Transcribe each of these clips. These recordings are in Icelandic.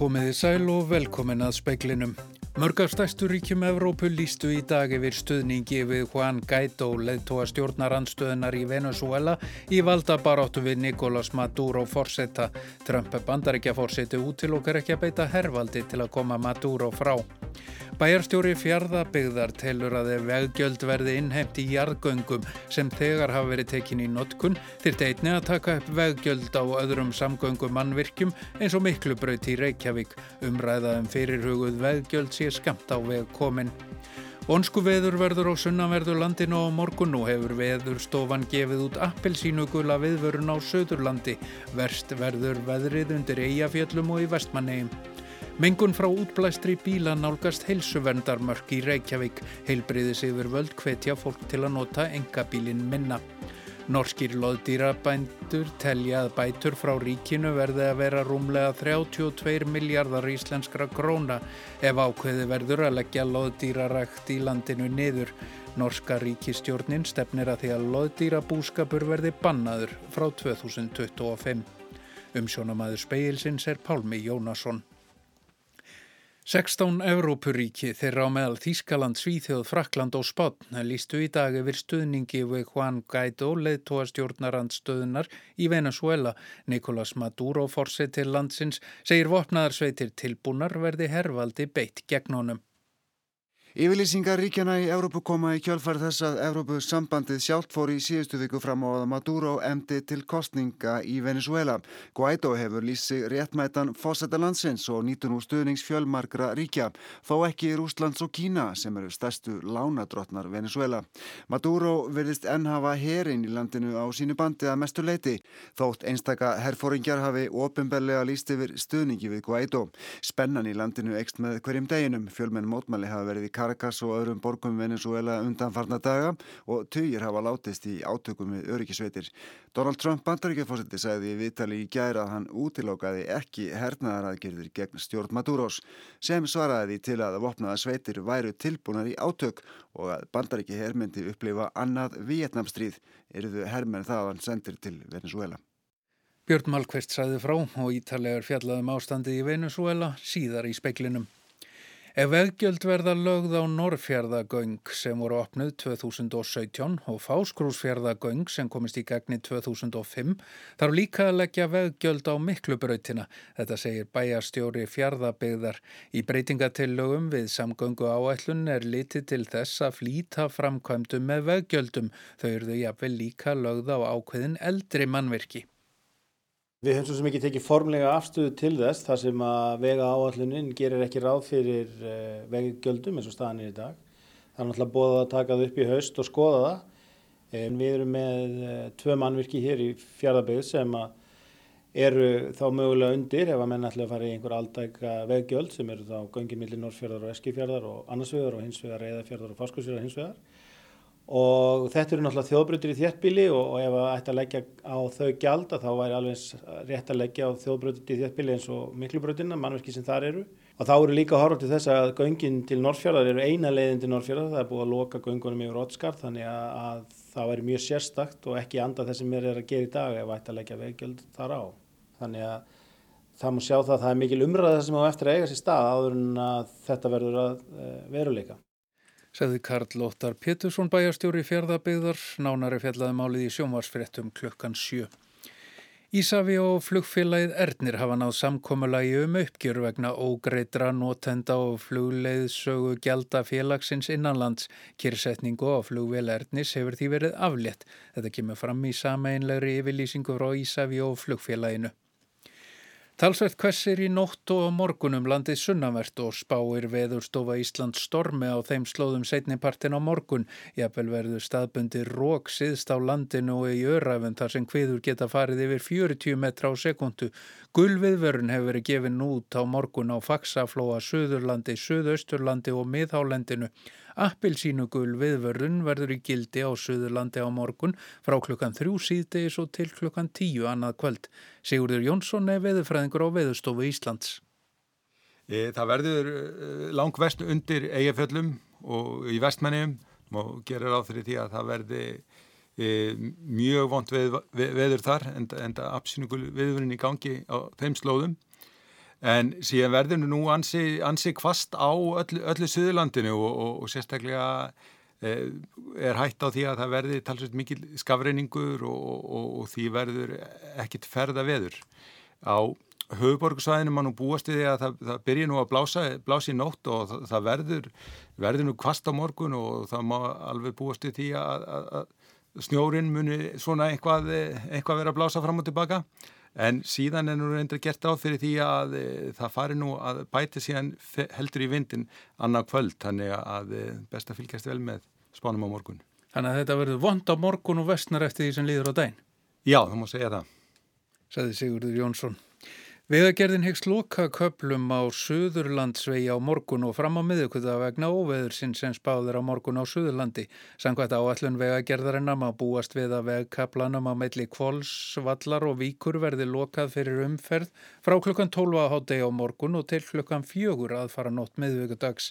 Komiði sæl og velkomin að speiklinum. Mörgastæstu ríkjum Evrópu lístu í dag yfir stuðningi við Juan Guaidó leðtóa stjórnarandstöðunar í Venezuela í valdabaráttu við Nicolás Maduro forsetta. Trump bandaríkja forseti útilokkar ekki að beita hervaldi til að koma Maduro frá. Bæjarstjóri fjardabigðar telur að ef veggjöld verði innheimt í jarðgöngum sem þegar hafa verið tekin í notkun þyrrt einni að taka upp veggjöld á öðrum samgöngum mannvirkjum eins og miklubraut í Reykjavík. Umræðaðum fyrirhuguð veggjöld sé skamt á veg komin. Vonsku veður verður á sunnanverður landinu á morgun og hefur veðurstofan gefið út appelsínugula viðvörun á söðurlandi. Verst verður veðrið undir eigafjöllum og í vestmannegjum. Mengun frá útblæstri bíla nálgast heilsuvendarmörk í Reykjavík. Heilbriðis yfir völd hvetja fólk til að nota engabílin minna. Norskir loðdýrabændur telja að bætur frá ríkinu verði að vera rúmlega 32 miljardar íslenskra króna ef ákveði verður að leggja loðdýrarækt í landinu niður. Norska ríkistjórnin stefnir að því að loðdýrabúskapur verði bannaður frá 2025. Umsjónamaður speilsins er Pálmi Jónasson. 16 Evrópuríki þeirra á meðal Þískaland, Svíþjóð, Frakland og Spátn lístu í dag yfir stuðningi við Juan Guaidó, leðtóa stjórnarandstöðunar í Venezuela. Nicolás Maduro, forsett til landsins, segir vopnaðarsveitir tilbúnar verði hervaldi beitt gegn honum. Yfirlýsingar ríkjana í Európu koma í kjölfar þess að Európu sambandið sjálft fór í síðustu viku fram á að Maduro emdi til kostninga í Venezuela. Guaidó hefur lýsi réttmætan fósetta landsins og nýtur nú stuðnings fjölmarkra ríkja, þó ekki Rúslands og Kína sem eru stærstu lánadrottnar Venezuela. Maduro verðist enn hafa herin í landinu á sínu bandi að mestu leiti, þótt einstaka herfóringjar hafi ofinbellega lýst yfir stuðningi við Guaidó. Spennan í landinu ekst með hverjum deginum, fjölmenn mótmæli hafa verið í Caracas og öðrum borgum Venezuela undan farna daga og tugir hafa látist í átökum við öryggisveitir. Donald Trump bandaríkjafósetti sagði í viðtali í gæra að hann útilókaði ekki hernaðaraðgerðir gegn stjórn Maduros sem svaraði til að vopnaða sveitir væru tilbúnar í átök og að bandaríki hermyndi upplifa annað Vietnamstríð eruðu hermenn þaðan sendir til Venezuela. Björn Malkvist sæði frá og ítalegar fjallaðum ástandið í Venezuela síðar í speklinum. Ef veggjöld verða lögð á Norrfjörðagöng sem voru opnuð 2017 og Fáskrúsfjörðagöng sem komist í gegni 2005 þarf líka að leggja veggjöld á miklubrautina. Þetta segir bæjastjóri fjörðabegðar. Í breytingatillögum við samgöngu áætlun er litið til þess að flýta framkvæmdum með veggjöldum. Þau eruðu jafnvel líka lögð á ákveðin eldri mannverki. Við höfum svo sem ekki tekið formlega afstöðu til þess þar sem að vega áallunin gerir ekki ráð fyrir eh, vegigjöldum eins og staðan er í dag. Það er náttúrulega bóðað að taka það upp í haust og skoða það. En við erum með uh, tvö mannvirki hér í fjardaböðu sem eru þá mögulega undir ef að menn ætla að fara í einhver aldæka veggjöld sem eru þá göngin millir Norrfjörðar og Eskifjörðar og annarsvegar og hinsvegar Eðafjörðar og Faskursfjörðar hinsvegar og þetta eru náttúrulega þjóðbrutur í þéttbíli og, og ef það ætti að leggja á þau gjald þá væri alveg rétt að leggja á þjóðbrutur í þéttbíli eins og miklubrutina, mannverki sem þar eru. Og þá eru líka horfum til þess að göngin til Norrfjörðar eru eina leiðin til Norrfjörðar, það er búið að loka göngunum yfir Rótskar þannig að, að það væri mjög sérstakt og ekki anda það sem er að gera í dag ef ætti að leggja veggjöld þar á. Þannig að það múi sjá það að það er mikil umræða sem á eftir að eiga sér stað áður en að þetta verður að eh, veruleika Segði Karl Óttar Pétursson bæjarstjóri fjörðabigðar, nánari fjallaði málið í sjónvarsfrettum klukkan sjö. Ísafi og flugfélagið Ernir hafa náð samkómulagi um uppgjör vegna ógreitra notenda og flugleiðsögu gælda félagsins innanlands. Kyrsetningu á flugvél Ernis hefur því verið aflétt. Þetta kemur fram í sameinlegri yfirlýsingu frá Ísafi og flugfélaginu. Talsvert hvessir í nótt og morgunum landið sunnavert og spáir veðurstofa Ísland stormi á þeim slóðum setnipartin á morgun. Jafnvel verður staðbundi rók siðst á landinu og í öræfum þar sem hviður geta farið yfir 40 metra á sekundu. Gulviðvörun hefur verið gefin út á morgun á Faxaflóa, Suðurlandi, Suðausturlandi og Miðhálendinu. Appilsínugul viðvörðun verður í gildi á Suðurlandi á morgun frá klukkan þrjú síðdegis og til klukkan tíu annað kvöld. Sigurður Jónsson er veðurfræðingur á Veðurstofu Íslands. E, það verður e, langvest undir eigaföllum og í vestmennum og gerir á því að það verði e, mjög vond veð, veð, veður þar en það appsínugul viðvörðun í gangi á þeim slóðum. en síðan verður nú ansi, ansi kvast á öllu, öllu Suðurlandinu og, og, og sérstaklega er hægt á því að það verði talsveit mikil skafreiningur og, og því verður ekkit ferða veður. Á höfuborgsvæðinu mann nú búast við því að það, það byrji nú að blása, blása í nótt og það, það verður, verður nú kvast á morgun og það má alveg búast við því að, að, að snjórin muni svona eitthvað, eitthvað vera að blása fram og tilbaka en síðan er nú reyndar gert á fyrir því að e, það fari nú að bæti síðan heldur í vindin annað kvöld, þannig að e, best að fylgjast vel með spánum á morgun. Þannig að þetta verður vond á morgun og vestnar eftir því sem líður á dæn? Já, það má segja það. Saði Sigurður Jónsson. Vegagerðin hegst loka köplum á Suðurlandsvegi á morgun og fram á miðuguða vegna óveður sinn sem spáðir á morgun á Suðurlandi. Sangvært áallun vegagerðarinnar má búast við að vegkaplanum á meilli Kvols, Vallar og Víkur verði lokað fyrir umferð frá klukkan 12 á hátegi á morgun og til klukkan 4 að fara nótt miðugudags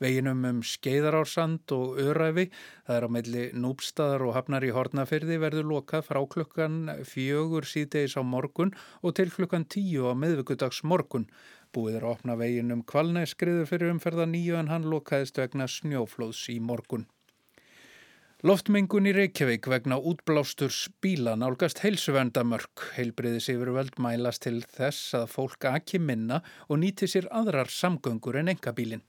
veginum um skeiðarársand og öræfi. Það er á meilli núbstaðar og hafnar í hornafyrði verður lokað frá klukkan fjögur síðdeis á morgun og til klukkan tíu á miðvíkudags morgun. Búið er að opna veginum kvalnæskriðu fyrir umferða nýju en hann lokaðist vegna snjóflóðs í morgun. Loftmengun í Reykjavík vegna útblásturs bíla nálgast heilsuvendamörk. Heilbriðis yfir völd mælast til þess að fólk aki minna og nýti sér aðrar samgöngur en engabílinn.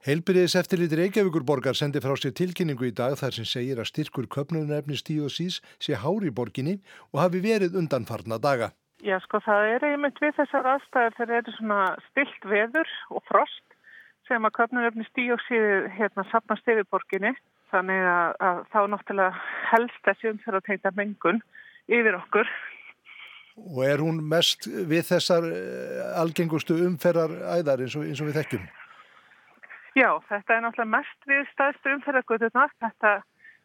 Heilbyrðis eftirlit Reykjavíkurborgar sendi frá sér tilkynningu í dag þar sem segir að styrkur köpnunarefni stíosís sé hári í borginni og hafi verið undanfarna daga. Já sko það er einmitt við þessar aðstæðar þegar þetta er svona stilt veður og frost sem að köpnunarefni stíosíði hérna sapnast yfir borginni þannig að, að þá náttúrulega helst þessi umþjóða tegna mengun yfir okkur. Og er hún mest við þessar eh, algengustu umferðar æðar eins og, eins og við þekkjum? Já, þetta er náttúrulega mest við staðstu umferðargötunar. Þetta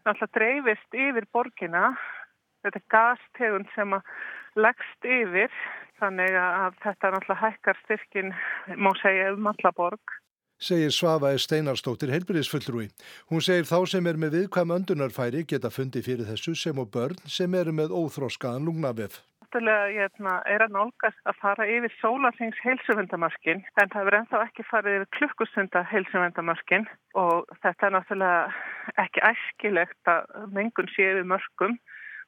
náttúrulega dreifist yfir borgina. Þetta er gastegund sem að leggst yfir. Þannig að þetta náttúrulega hækkar styrkin, má segja, um alla borg. Segir Svafaði Steinarstóttir helbriðisfullrúi. Hún segir þá sem er með viðkvæm öndunarfæri geta fundi fyrir þessu sem og börn sem eru með óþróskaðan lungnavef náttúrulega hérna, er að nálgast að fara yfir sólarþings heilsuvendamarkin en það verður ennþá ekki farið yfir klukkustunda heilsuvendamarkin og þetta er náttúrulega ekki æskilegt að mengun sé yfir mörgum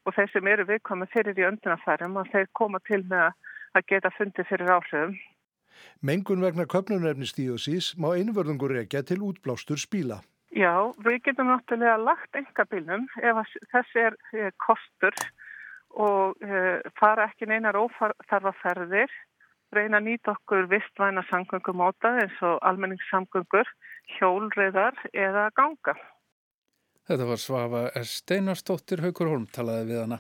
og þeir sem eru viðkomið fyrir í öndunafærum og þeir koma til með að geta fundið fyrir áhrifum. Mengun vegna köpnunarefni stíðosís má einvörðungur rekja til útblástur spíla. Já, við getum náttúrulega lagt enga bílnum ef þessi er kostur og uh, fara ekki neinar óþarfaferðir, reyna að nýta okkur vistvæna samgöngumóta eins og almenningssamgöngur, hjólriðar eða ganga. Þetta var Svafa Steinarstóttir Haugur Holm talaði við hana.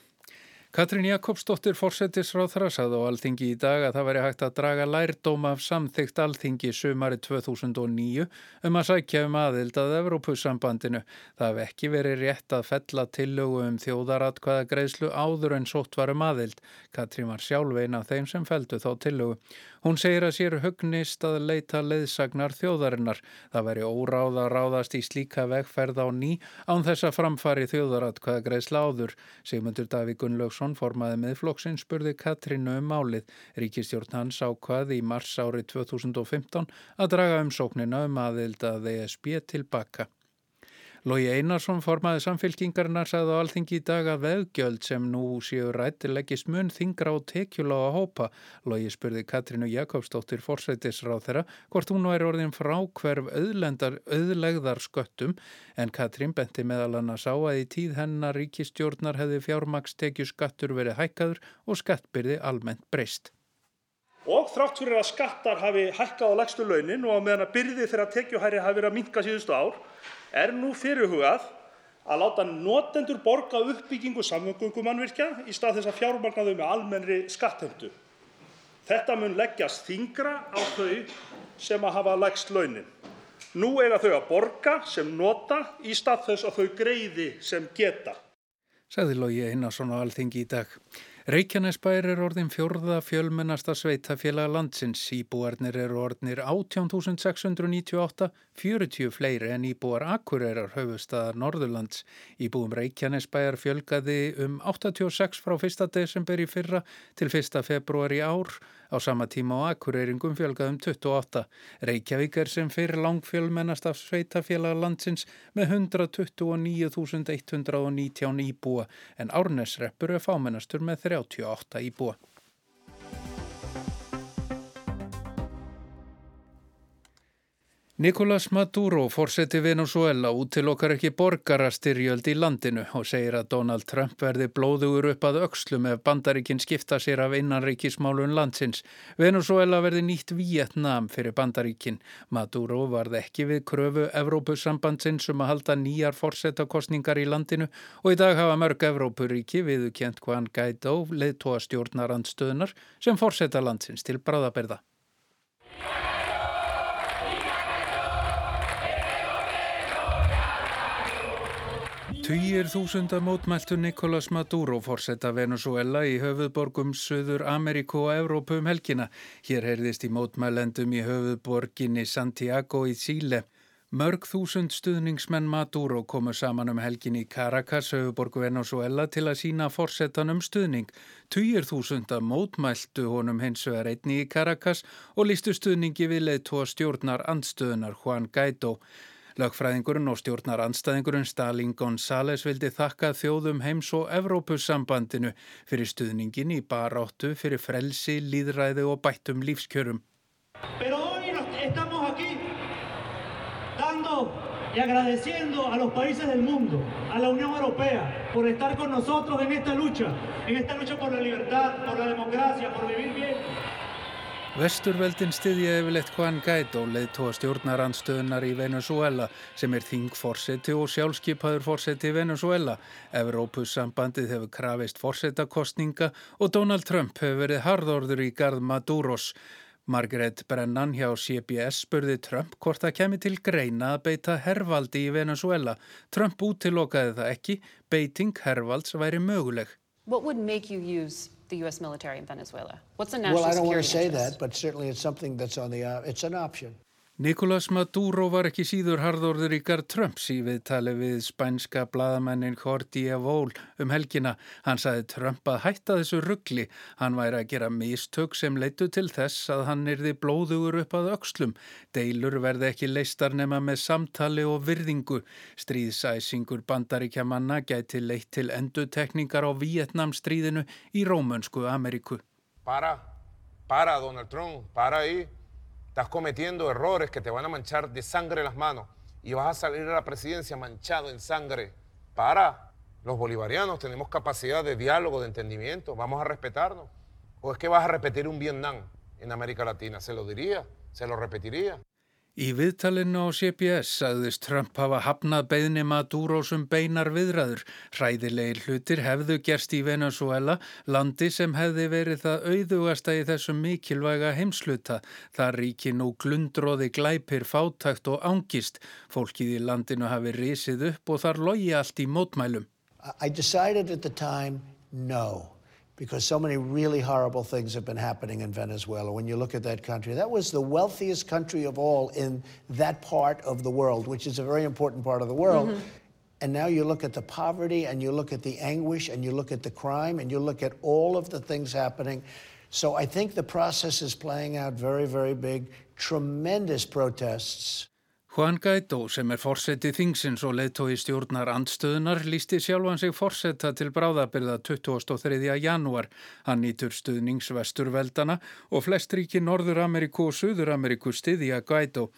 Katrín Jakobsdóttir fórsetisráþra sagði á Alþingi í dag að það veri hægt að draga lærdóma af samþygt Alþingi sumari 2009 um að sækja um aðild að Evrópussambandinu. Það hef ekki verið rétt að fella tillögu um þjóðaratkvæða greiðslu áður en sótt varum aðild. Katrín var sjálf eina af þeim sem feldu þá tillögu. Hún segir að sér hugnist að leita leiðsagnar þjóðarinnar. Það veri óráð að ráðast í slíka vegferð á ný án þess að framfari þjóðaratkvæða greiðsla áður. Sigmundur Daví Gunnlaugsson formaði með flokksinn spurði Katrínu um málið. Ríkistjórn hans ákvað í mars árið 2015 að draga um sóknina um aðild að ESB tilbaka. Lógi Einarsson formaði samfélkingarinnar sagði á alþingi í dag að veðgjöld sem nú séu rættilegist mun þingra á tekjula á hópa. Lógi spurði Katrínu Jakobsdóttir forsætisráð þeirra hvort hún væri orðin frá hverf auðlegðar sköttum en Katrín benti meðal annars á að í tíð hennar ríkistjórnar hefði fjármakstekju skattur verið hækkaður og skattbyrði almennt breyst. Og þrátt fyrir að skattar hafi hækkað á legstu launin og meðan að byrði þeirra tekjuhæri hafi verið að minka síðustu ár er nú fyrirhugað að láta notendur borga uppbyggingu samgöngumannvirkja í stað þess að fjármagna þau með almennri skattheimtu. Þetta mun leggjast þingra á þau sem að hafa lægst launin. Nú eiga þau að borga sem nota í stað þess að þau greiði sem geta. Sæði Lógi Einarsson á Alþingi í dag. Reykjanesbær er orðin fjörða fjölmennasta sveitafélag landsins. Íbúarnir eru orðnir 18.698, 40 fleiri en íbúar Akureyrar höfustadar Norðurlands. Íbúum Reykjanesbær fjölgaði um 86 frá 1. desember í fyrra til 1. februar í ár Á sama tíma á Akureyringum fjölgaðum 28. Reykjavík er sem fyrir langfjölmennast af sveitafélag landsins með 129.119 íbúa en Árnesreppur er fámennastur með 38 íbúa. Nicolás Maduro fórseti Venezuela útilokkar ekki borgarastyrjöld í landinu og segir að Donald Trump verði blóðugur upp að öxlum ef bandaríkinn skipta sér af innanríkismálun landsins. Venezuela verði nýtt Vietnam fyrir bandaríkinn. Maduro varð ekki við kröfu Evrópusambandsins um að halda nýjar fórsetakostningar í landinu og í dag hafa mörg Evrópuríki viðukent hvaðan gæti á leðtóa stjórnarandstöðunar sem fórseta landsins til bráðaberða. Tugir þúsunda mótmæltu Nicolás Maduro fórsetta Venezuela í höfuðborgum Suður Ameríku og Evrópu um helgina. Hér heyrðist í mótmælendum í höfuðborginni Santiago í Síle. Mörg þúsund stuðningsmenn Maduro komu saman um helgin í Caracas, höfuborgu Venezuela, til að sína fórsetanum stuðning. Tugir þúsunda mótmæltu honum hins vegar einni í Caracas og lístu stuðningi við leiðtóa stjórnar andstöðunar Juan Guaidó. Lögfræðingurinn og stjórnar anstæðingurinn Stalin González vildi þakka þjóðum heims og Evrópussambandinu fyrir stuðningin í baráttu fyrir frelsi, líðræði og bættum lífskjörum. Pero hoy estamos aquí dando y agradeciendo a los países del mundo, a la Unión Europea, por estar con nosotros en esta lucha, en esta lucha por la libertad, por la democracia, por vivir bien. Vesturveldin styðja yfirleitt Juan Guaidó leiðtóa stjórnaranstöðunar í Venezuela sem er þingforseti og sjálfskeipaður forseti í Venezuela. Evrópussambandið hefur krafist forsetakostninga og Donald Trump hefur verið harðorður í gard Maduros. Margaret Brennan hjá CBS spurði Trump hvort það kemi til greina að beita hervaldi í Venezuela. Trump útilokaði það ekki, beiting hervalds væri möguleg. What would make you use the U.S. military in Venezuela? What's the national well, I don't want to say that, but certainly it's something that's on the, uh, it's an option. Nicolás Maduro var ekki síður harðorður í Gard Trumps í viðtali við spænska bladamennin Jordi Evól um helgina. Hann saði Trump að hætta þessu ruggli. Hann væri að gera mistök sem leitu til þess að hann erði blóðugur upp að aukslum. Deilur verði ekki leistar nema með samtali og virðingu. Stríðsæsingur bandaríkjamanna gæti leitt til endutekningar á Vietnam stríðinu í Rómönsku Ameríku. Para, para Donald Trump, para í. Estás cometiendo errores que te van a manchar de sangre las manos y vas a salir a la presidencia manchado en sangre. Para, los bolivarianos tenemos capacidad de diálogo, de entendimiento, vamos a respetarnos. ¿O es que vas a repetir un Vietnam en América Latina? Se lo diría, se lo repetiría. Í viðtalinu á CBS sagðist Trump hafa hafnað beðni Maduros um beinar viðræður. Hræðilegir hlutir hefðu gerst í Venezuela, landi sem hefði verið það auðugasta í þessum mikilvæga heimsluta. Það ríki nú glundróði glæpir, fátækt og ángist. Fólkið í landinu hafi risið upp og þar logi allt í mótmælum. I decided at the time no. Because so many really horrible things have been happening in Venezuela. When you look at that country, that was the wealthiest country of all in that part of the world, which is a very important part of the world. Mm-hmm. And now you look at the poverty and you look at the anguish and you look at the crime and you look at all of the things happening. So I think the process is playing out very, very big, tremendous protests. Juan Guaidó sem er fórseti þingsins og leðtói stjórnar andstöðunar lísti sjálfan sig fórseta til bráðabyrða 23. janúar. Hann nýtur stuðnings vesturveldana og flest ríki Norður Ameríku og Suður Ameríku stiðja Guaidó.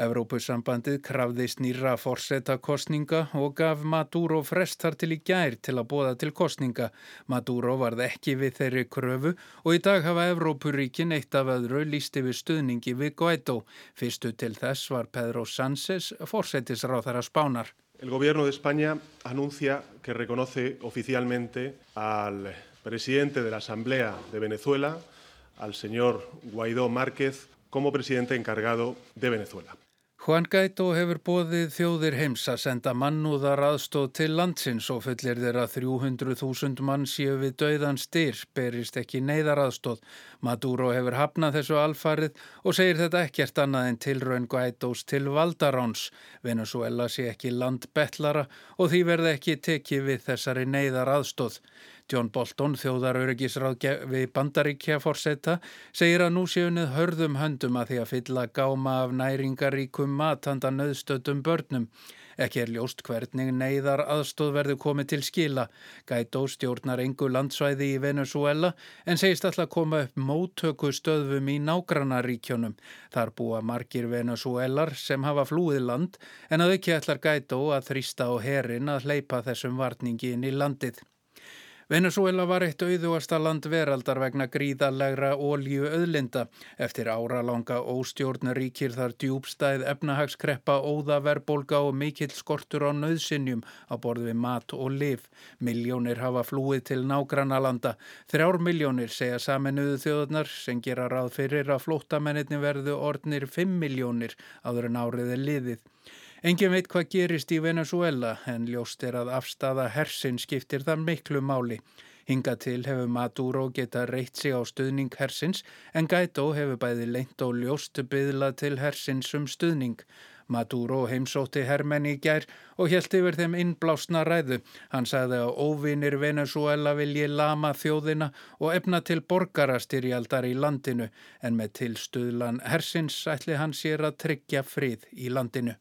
Evrópusambandið krafðist nýra forsetta kostninga og gaf Maduro frestar til í gær til að bóða til kostninga. Maduro varð ekki við þeirri kröfu og í dag hafa Evrópuríkin eitt af öðru lísti við stuðningi við Guaidó. Fyrstu til þess var Pedro Sánchez forsettisráð þar að spánar. El gobierno de España anuncia que reconoce oficialmente al presidente de la Asamblea de Venezuela, al señor Guaidó Márquez, como presidente encargado de Venezuela. Juan Guaidó hefur bóðið þjóðir heims að senda mannúðar aðstóð til landsins og fullir þeirra 300.000 mann séu við dauðan styr, berist ekki neyðar aðstóð. Maduro hefur hafnað þessu alfarið og segir þetta ekkert annað en tilraun Guaidós til Valdaráns. Venezuela sé ekki landbetlara og því verði ekki tekið við þessari neyðar aðstóð. John Bolton, þjóðaröryggisráð við bandaríkja fórseta, segir að nú séunnið hörðum höndum að því að fylla gáma af næringaríkum matanda nöðstöldum börnum. Ekki er ljóst hvernig neyðar aðstóð verður komið til skila. Gætó stjórnar engu landsvæði í Venezuela en segist alltaf koma upp móttöku stöðvum í nágrannaríkjónum. Þar búa margir Venezuelar sem hafa flúið land en að ekki ætlar Gætó að þrýsta á herin að hleypa þessum varningi inn í landið. Venezuela var eitt auðuasta land veraldar vegna gríðalegra ólíu öðlinda. Eftir áralanga óstjórn ríkir þar djúbstæð efnahagskreppa, óðaverbolga og mikill skortur á nöðsinjum á borð við mat og liv. Miljónir hafa flúið til nágrannalanda. Þrjár miljónir segja saminuðu þjóðunar sem gera ráð fyrir að flótamenninni verðu orðnir 5 miljónir áður en áriði liðið. Engin veit hvað gerist í Venezuela en ljóst er að afstafa hersin skiptir það miklu máli. Hinga til hefur Maduro geta reitt sig á stuðning hersins en Gaito hefur bæði leint og ljóst byðlað til hersins um stuðning. Maduro heimsótti hermenni í gær og helt yfir þeim innblásna ræðu. Hann sagði að óvinir Venezuela vilji lama þjóðina og efna til borgarastyrjaldar í landinu en með tilstuðlan hersins ætli hann sér að tryggja frið í landinu.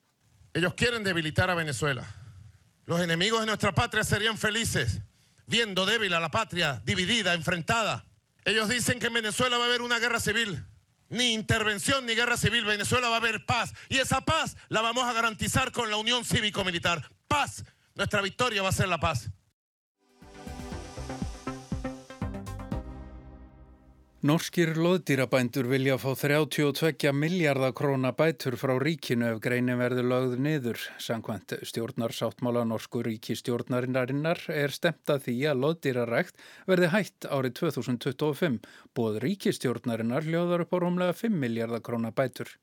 Ellos quieren debilitar a Venezuela. Los enemigos de nuestra patria serían felices viendo débil a la patria dividida, enfrentada. Ellos dicen que en Venezuela va a haber una guerra civil. Ni intervención ni guerra civil. Venezuela va a haber paz. Y esa paz la vamos a garantizar con la unión cívico-militar. Paz. Nuestra victoria va a ser la paz. Norskir loðdýrabændur vilja fá 32 miljardar króna bætur frá ríkinu ef greinin verður lögð niður. Sankvæmt stjórnarsáttmála norsku ríkistjórnarinnarinnar er stemt að því að loðdýrarækt verði hætt árið 2025. Bóð ríkistjórnarinnar hljóðar upp á rómlega 5 miljardar króna bætur.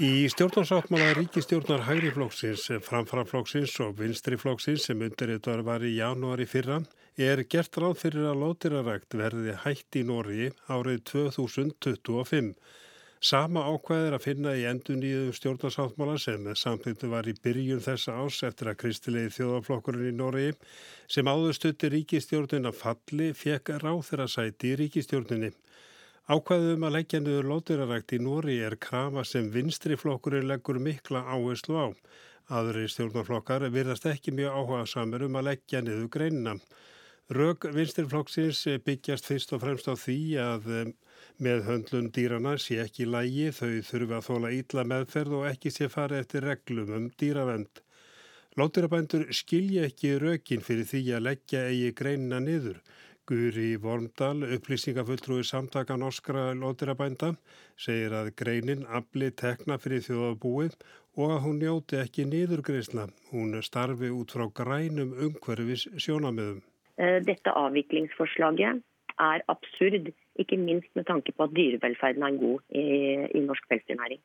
Í stjórnarsáttmála ríkistjórnar hægriflóksins, framframflóksins og vinstriflóksins sem undirriðar var í janúari fyrra er gert ráð fyrir að lótirarækt verði hætt í Nóri árið 2025. Sama ákvæðir að finna í endun í stjórnarsáttmála sem samþýttu var í byrjun þessa ás eftir að kristilegi þjóðaflokkurinn í Nóri sem áður stutti ríkistjórnina falli fekk ráð þeirra sæti í ríkistjórninni. Ákvæðum að leggja niður lótirarækt í Nóri er krafa sem vinstriflokkurinn leggur mikla áherslu á. Aðri stjórnarflokkar virðast ekki mjög áhuga samir um að leggja niður greinina. Rög vinstirflokksins byggjast fyrst og fremst á því að með höndlun dýrana sé ekki lægi, þau þurfi að þóla ítla meðferð og ekki sé farið eftir reglum um dýravend. Lótirabændur skilja ekki rökin fyrir því að leggja eigi greinina niður. Guri Vormdal, upplýsingafulltrúi samtaka norskra lótirabænda, segir að greinin afli tekna fyrir þjóðabúið og að hún njóti ekki niðurgreisla. Hún starfi út frá grænum umhverfis sjónamöðum. Dette avviklingsforslaget er absurd, ikke minst med tanke på at dyrevelferden er god i, i norsk pelsdyrnæring.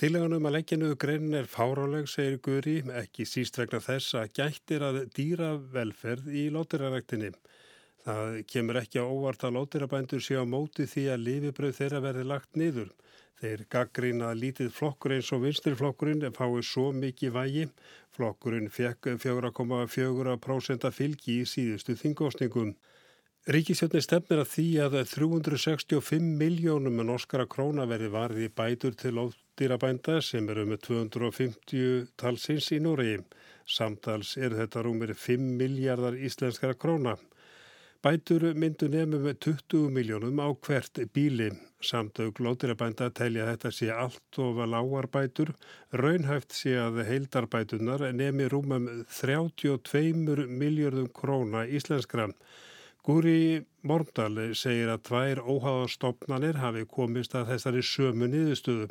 Tileganum að leggja niður greinin er fáráleg, segir Guri, ekki síst vegna þess að gættir að dýravelferð í lótiraræktinni. Það kemur ekki á óvart að lótirabændur sé á móti því að lifibröð þeirra verði lagt niður. Þeir gaggrína lítið flokkur eins og vinstirflokkurinn fái svo mikið vægi. Flokkurinn fekk 4,4% fylgi í síðustu þingósningum. Ríkisjötni stefnir að því að 365 miljónum norskara króna verði varði bætur til ódýrabænda sem eru með 250 talsins í Noregi. Samtals er þetta rúmir 5 miljardar íslenskara króna. Bætur myndu nefnum með 20 miljónum á hvert bíli. Samtök lótirabænda telja þetta sé allt ofa lágarbætur. Raunhæft sé að heildarbætunar nefni rúmum 32 miljardum króna íslenskra. Gúri Morndal segir að tvær óháðastofnanir hafi komist að þessari sömu niðurstöðum.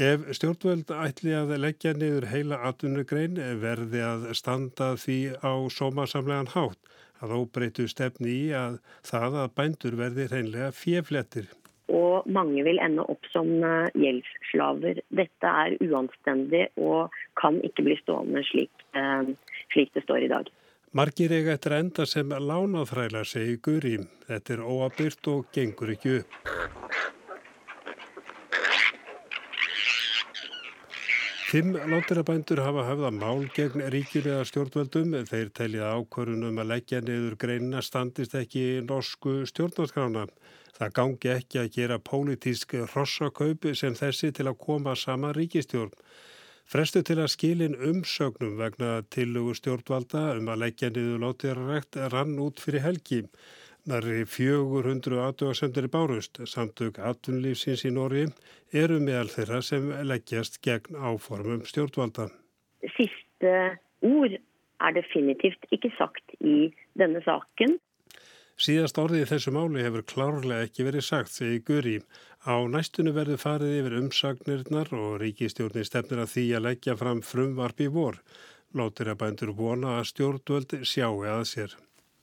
Ef stjórnvöld ætli að leggja niður heila atvinnugrein verði að standa því á sómasamlegan hátt að óbreytu stefni í að það að bændur verði hreinlega fjeflettir. og mange vil ende opp som eh, gjeldsslaver. Dette er uanstendig og kan ikke bli stående slik, eh, slik det står i dag. Margir eiga eftir enda sem lánaþræla segi Guri. Þetta er óabyrt og gengur ekki upp. Fimm látirabændur hafa höfða mál gegn ríkjulega stjórnvöldum. Þeir telja ákvörunum að leggja niður greinina standist ekki norsku stjórnarskrána. Það gangi ekki að gera pólitísk rossakaup sem þessi til að koma sama ríkistjórn. Frestu til að skilin umsögnum vegna tillugu stjórnvalda um að leggja niður látirarrekt rann út fyrir helgi. Nari 400 aðdöðasendur í bárust, samtök atvinnlífsins í Nóri, eru meðal þeirra sem leggjast gegn áformum stjórnvalda. Siste ord er definitivt ikke sagt í denne saken. Síðast orðið í þessu máli hefur klárlega ekki verið sagt, segi Guri. Á næstunum verður farið yfir umsagnirnar og ríkistjórnir stefnir að því að leggja fram frumvarp í vor. Lótir að bændur vona að stjórnvöld sjáu að sér.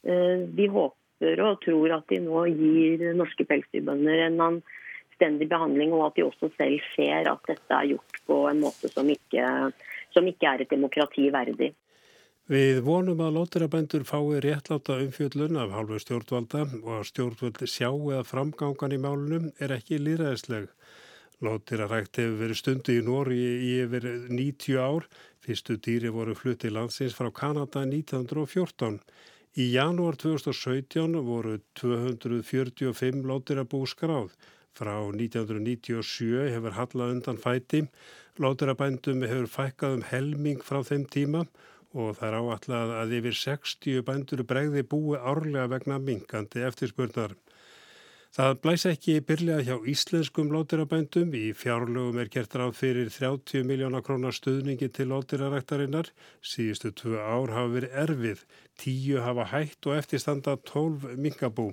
Vi håper og tror at de nå gir norske pelsdyrbønder en anstendig behandling, og at de også selv ser at dette er gjort på en måte som ikke, som ikke er et demokrati verdig. Við vonum að lótirabændur fái réttláta umfjöllun af hálfu stjórnvalda og að stjórnvaldi sjáu að framgangan í málunum er ekki líðræðisleg. Lótirarækt hefur verið stundu í Nóri í yfir 90 ár. Fyrstu dýri voru flutti landsins frá Kanada 1914. Í janúar 2017 voru 245 lótirabú skráð. Frá 1997 hefur hallað undan fæti. Lótirabændum hefur fækkað um helming frá þeim tíma og það er áallega að yfir 60 bændur bregði búi árlega vegna minkandi eftirspurnar. Það blæs ekki byrlega hjá íslenskum lótirabændum. Í fjárlögum er gert ráð fyrir 30 miljóna krónar stuðningi til lótiraræktarinnar. Síðustu tvö ár hafa verið erfið. Tíu hafa hægt og eftirstanda 12 minkabú.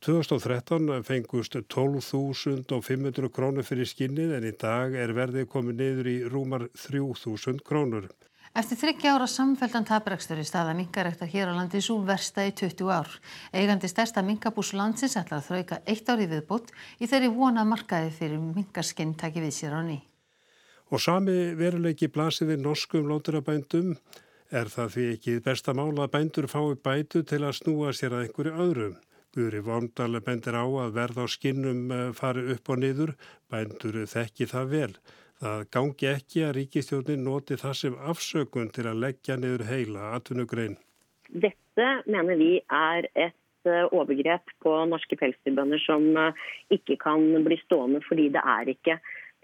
2013 fengust 12.500 krónur fyrir skinnið en í dag er verðið komið niður í rúmar 3.000 krónur. Eftir þryggja ára samfelldan taprekstur í staða minkarektar hér á landi svo versta í 20 ár. Eigandi stærsta minkabús landsins ætlar að þrauka eitt ári viðbútt í þeirri vona markaði fyrir minkaskinn taki við sér á ný. Og sami veruleiki blasið við norskum lóturabændum er það því ekki besta mála að bændur fái bætu til að snúa sér að einhverju öðrum. Guðri Vondal bendir á að verða á skinnum eh, fari upp og niður, bændur þekki það vel. Það gangi ekki að ríkistjórnin noti það sem afsökun til að leggja niður heila atvinnugrein. Dette mener vi er et eh, overgrep på norske pelsdyrbønder som eh, ikke kan bli stående fordi det er ikke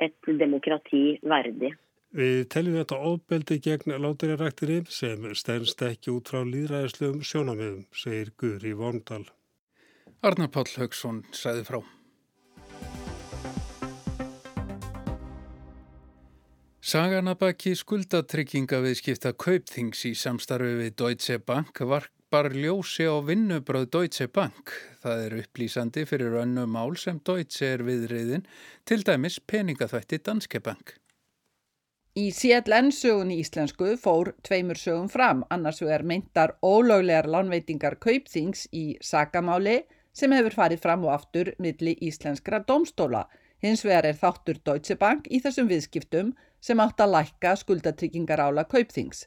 et demokrati verdig. Við teljum þetta óbeldi gegn látiræraktinni sem stennst ekki út frá líðræðislegum sjónamöðum, segir Guðri Vondal. Arnar Páll Haugsson sæði frá. Sagan að baki skuldatrygginga við skipta kaupþings í samstarfi við Deutsche Bank varpar ljósi á vinnubröð Deutsche Bank. Það er upplýsandi fyrir önnu mál sem Deutsche er viðriðin, til dæmis peningaþvætti Danske Bank. Í CLN-sögun í íslensku fór tveimur sögum fram, annars vegar meintar ólöglegar lánveitingar kaupþings í sagamáli sem hefur farið fram og aftur milli íslenskra domstóla. Hins vegar er þáttur Deutsche Bank í þessum viðskiptum sem átt að lækka skuldatryggingar ála kaupþings.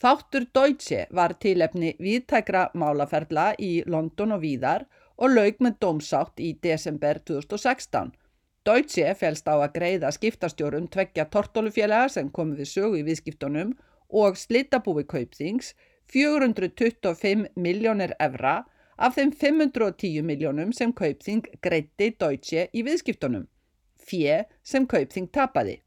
Þáttur Deutsche var tilefni viðtækra málaferla í London og víðar og laug með dómsátt í desember 2016. Deutsche félst á að greiða skiptastjórum tveggja tortólufélaga sem komið við sögu í viðskiptunum og slitabúi kaupþings 425 miljónir evra af þeim 510 miljónum sem kaupþing greitti Deutsche í viðskiptunum. Fjö sem kaupþing tapaði.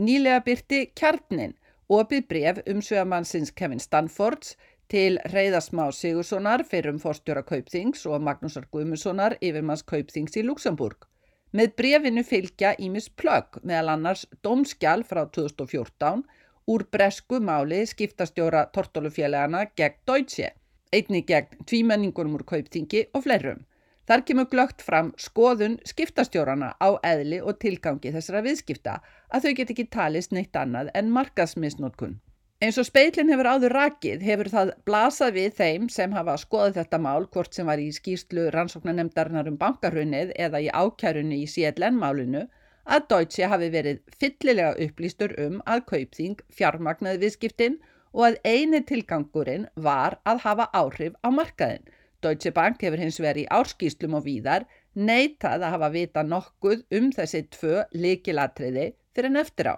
Nýlega byrti kjarnin opið bref um sögamannsins Kevin Stanfords til Reyðasmá Sigurssonar fyrir um fórstjóra Kaupþings og Magnúsar Guðmussonar yfirmanns Kaupþings í Luxemburg. Með brefinu fylgja Ímis Plögg meðal annars dómskjál frá 2014 úr bresku máli skiptastjóra tortólufélagana gegn Deutsche, einni gegn tvímenningunum úr Kaupþingi og fleirum. Þar kemur glögt fram skoðun skiptastjórana á eðli og tilgangi þessara viðskipta að þau get ekki talist neitt annað en markasmisnótkun. Eins og speilin hefur áður rakið hefur það blasað við þeim sem hafa skoðið þetta mál hvort sem var í skýrslu rannsóknanemdarinnar um bankarhunnið eða í ákjærunni í CLN-málinu að Deutsche hafi verið fyllilega upplýstur um að kaupþing fjármagnaði viðskiptin og að eini tilgangurinn var að hafa áhrif á markaðin. Deutsche Bank hefur hins verið í árskýslum og víðar neitað að hafa vita nokkuð um þessi tvö likilatriði fyrir en eftir á.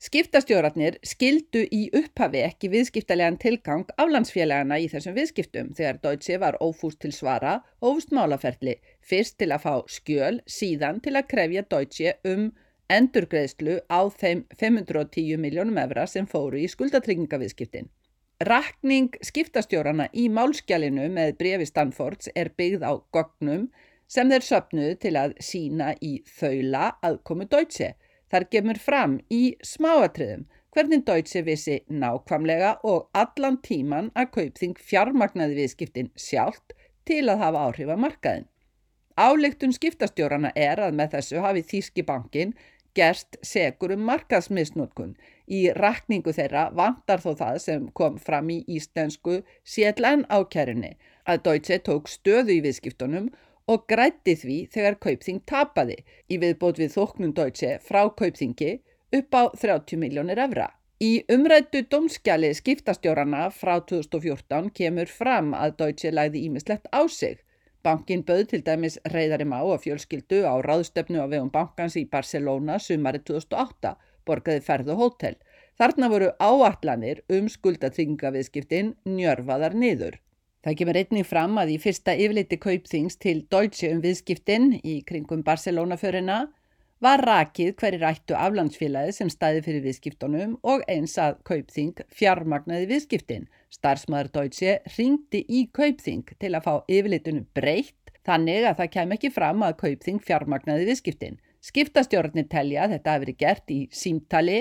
Skiptastjórarnir skildu í upphafi ekki viðskiptalegan tilgang aflandsfélagana í þessum viðskiptum þegar Deutsche var ófúst til svara og ófúst málaferli, fyrst til að fá skjöl, síðan til að krefja Deutsche um endurgreðslu á þeim 510 miljónum evra sem fóru í skuldatryggingaviðskiptin. Rakning skiptastjórarna í málskjalinu með brefi Stanfords er byggð á gognum sem þeir söpnuðu til að sína í þaula aðkomu Deutsche. Þar gemur fram í smáatriðum hvernig Deutsche vissi nákvamlega og allan tíman að kaupþing fjármagnaði viðskiptin sjálft til að hafa áhrif að markaðin. Álegtun skiptastjórana er að með þessu hafi Þíski bankin gerst segur um markaðsmisnótkun. Í rakningu þeirra vantar þó það sem kom fram í íslensku CLN ákjærunni að Deutsche tók stöðu í viðskiptunum og grætti því þegar kaupþing tapaði í viðbót við þóknum Deutsche frá kaupþingi upp á 30 miljónir evra. Í umrættu domskjali skiptastjórana frá 2014 kemur fram að Deutsche læði ímislegt á sig. Bankin bauð til dæmis reyðari má og fjölskyldu á ráðstöfnu á vegum bankans í Barcelona sumari 2008, borgaði ferð og hótel. Þarna voru áallanir um skuldatryggingaviðskiptin njörfaðar niður. Það kemur einnig fram að í fyrsta yfirleiti kaupþings til Deutsche um viðskiptin í kringum Barcelona-förina var rakið hverjir ættu aflandsfélagi sem stæði fyrir viðskiptunum og eins að kaupþing fjármagnaði viðskiptin. Starsmaður Deutsche ringdi í kaupþing til að fá yfirleitunum breytt þannig að það kem ekki fram að kaupþing fjármagnaði viðskiptin. Skiptastjórnir telja að þetta hefur gert í símtali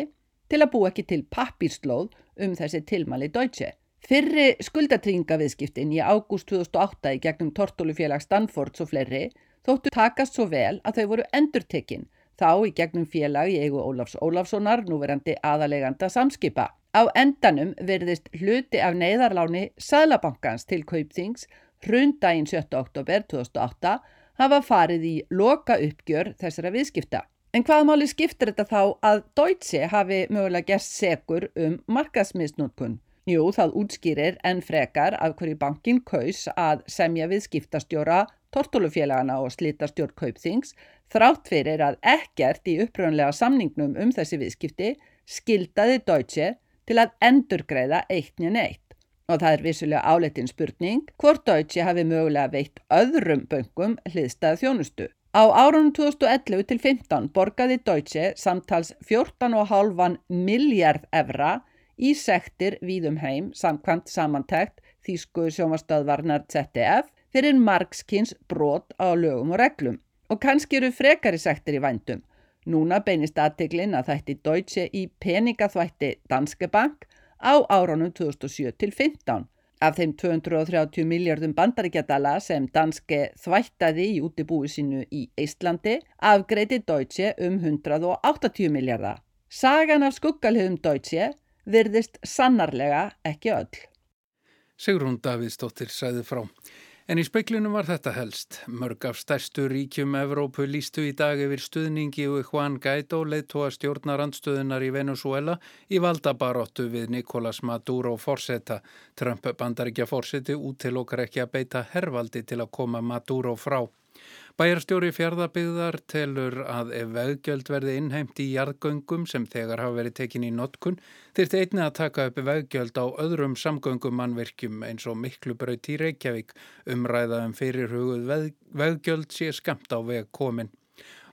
til að bú ekki til pappírslóð um þessi tilmali Deutsche. Fyrri skuldatryggingaviðskiptin í ágúst 2008 í gegnum Tortólufélag Stanfords og fleiri þóttu takast svo vel að þau voru endurtekinn þá í gegnum félag í eigu Ólafs Ólafssonar, núverandi aðaleganda samskipa. Á endanum verðist hluti af neyðarláni Sælabankans til Kaupþings hrundaginn 7. oktober 2008 hafa farið í loka uppgjör þessara viðskipta. En hvað máli skiptir þetta þá að Deutsche hafi mögulega gert segur um markasmisnútkun? Jú, það útskýrir en frekar af hverju bankin kaus að semja við skiptastjóra, tortólufélagana og slítastjórn kaupþings þrátt fyrir að ekkert í uppröðunlega samningnum um þessi viðskipti skildaði Deutsche til að endurgreiða eittnja neitt. Og það er vissulega áleitin spurning hvort Deutsche hafi mögulega veitt öðrum böngum hliðstað þjónustu. Á árunum 2011 til 15 borgaði Deutsche samtals 14,5 miljard evra í sektir víðum heim samkvæmt samantækt Þísku sjómastöðvarnar ZDF fyrir margskins brot á lögum og reglum. Og kannski eru frekari sektir í vændum. Núna beinist aðteglin að þætti Deutsche í peningaþvætti Danske Bank á árunum 2007 til 15. Af þeim 230 miljardum bandaríkjadala sem Danske þvættaði í útibúi sínu í Íslandi afgreiti Deutsche um 180 miljardar. Sagan af skuggalhugum Deutsche virðist sannarlega ekki öll. Sigrún Davidsdóttir sæði frá. En í speiklinum var þetta helst. Mörg af stærstu ríkjum Evrópu lístu í dag yfir stuðningi og Juan Guaidó leittóa stjórnarandstöðunar í Venezuela í valdabaróttu við Nicolás Maduro forsetta. Trump bandaríkja forseti út til okkar ekki að beita hervaldi til að koma Maduro frá. Bæjarstjóri fjárðabyggðar telur að ef veggjöld verði innheimt í jarðgöngum sem þegar hafa verið tekin í notkun þyrti einni að taka upp veggjöld á öðrum samgöngumannverkjum eins og miklu braut í Reykjavík umræðaðum fyrir hugud veggjöld sé skamt á veg komin.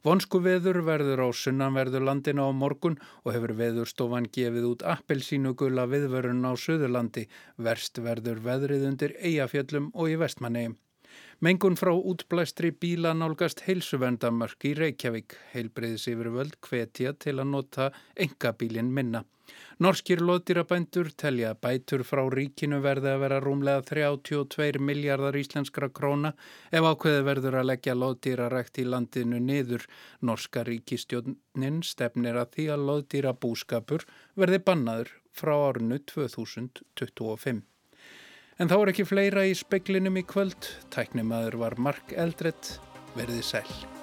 Vonsku veður verður á sunnanverður landina á morgun og hefur veðurstofan gefið út appelsínugula viðvörun á Suðurlandi. Verst verður veðrið undir Eyjafjöllum og í Vestmannegjum. Mengun frá útblæstri bíla nálgast heilsuvendamörk í Reykjavík. Heilbreyðis yfir völd hvetja til að nota engabílin minna. Norskir loðdýrabændur telja bætur frá ríkinu verði að vera rúmlega 32 miljardar íslenskra króna ef ákveði verður að leggja loðdýrarækt í landinu niður. Norska ríkistjónin stefnir að því að loðdýrabúskapur verði bannaður frá árinu 2025. En þá er ekki fleira í speklinum í kvöld. Tæknimaður var Mark Eldrett. Verði sæl.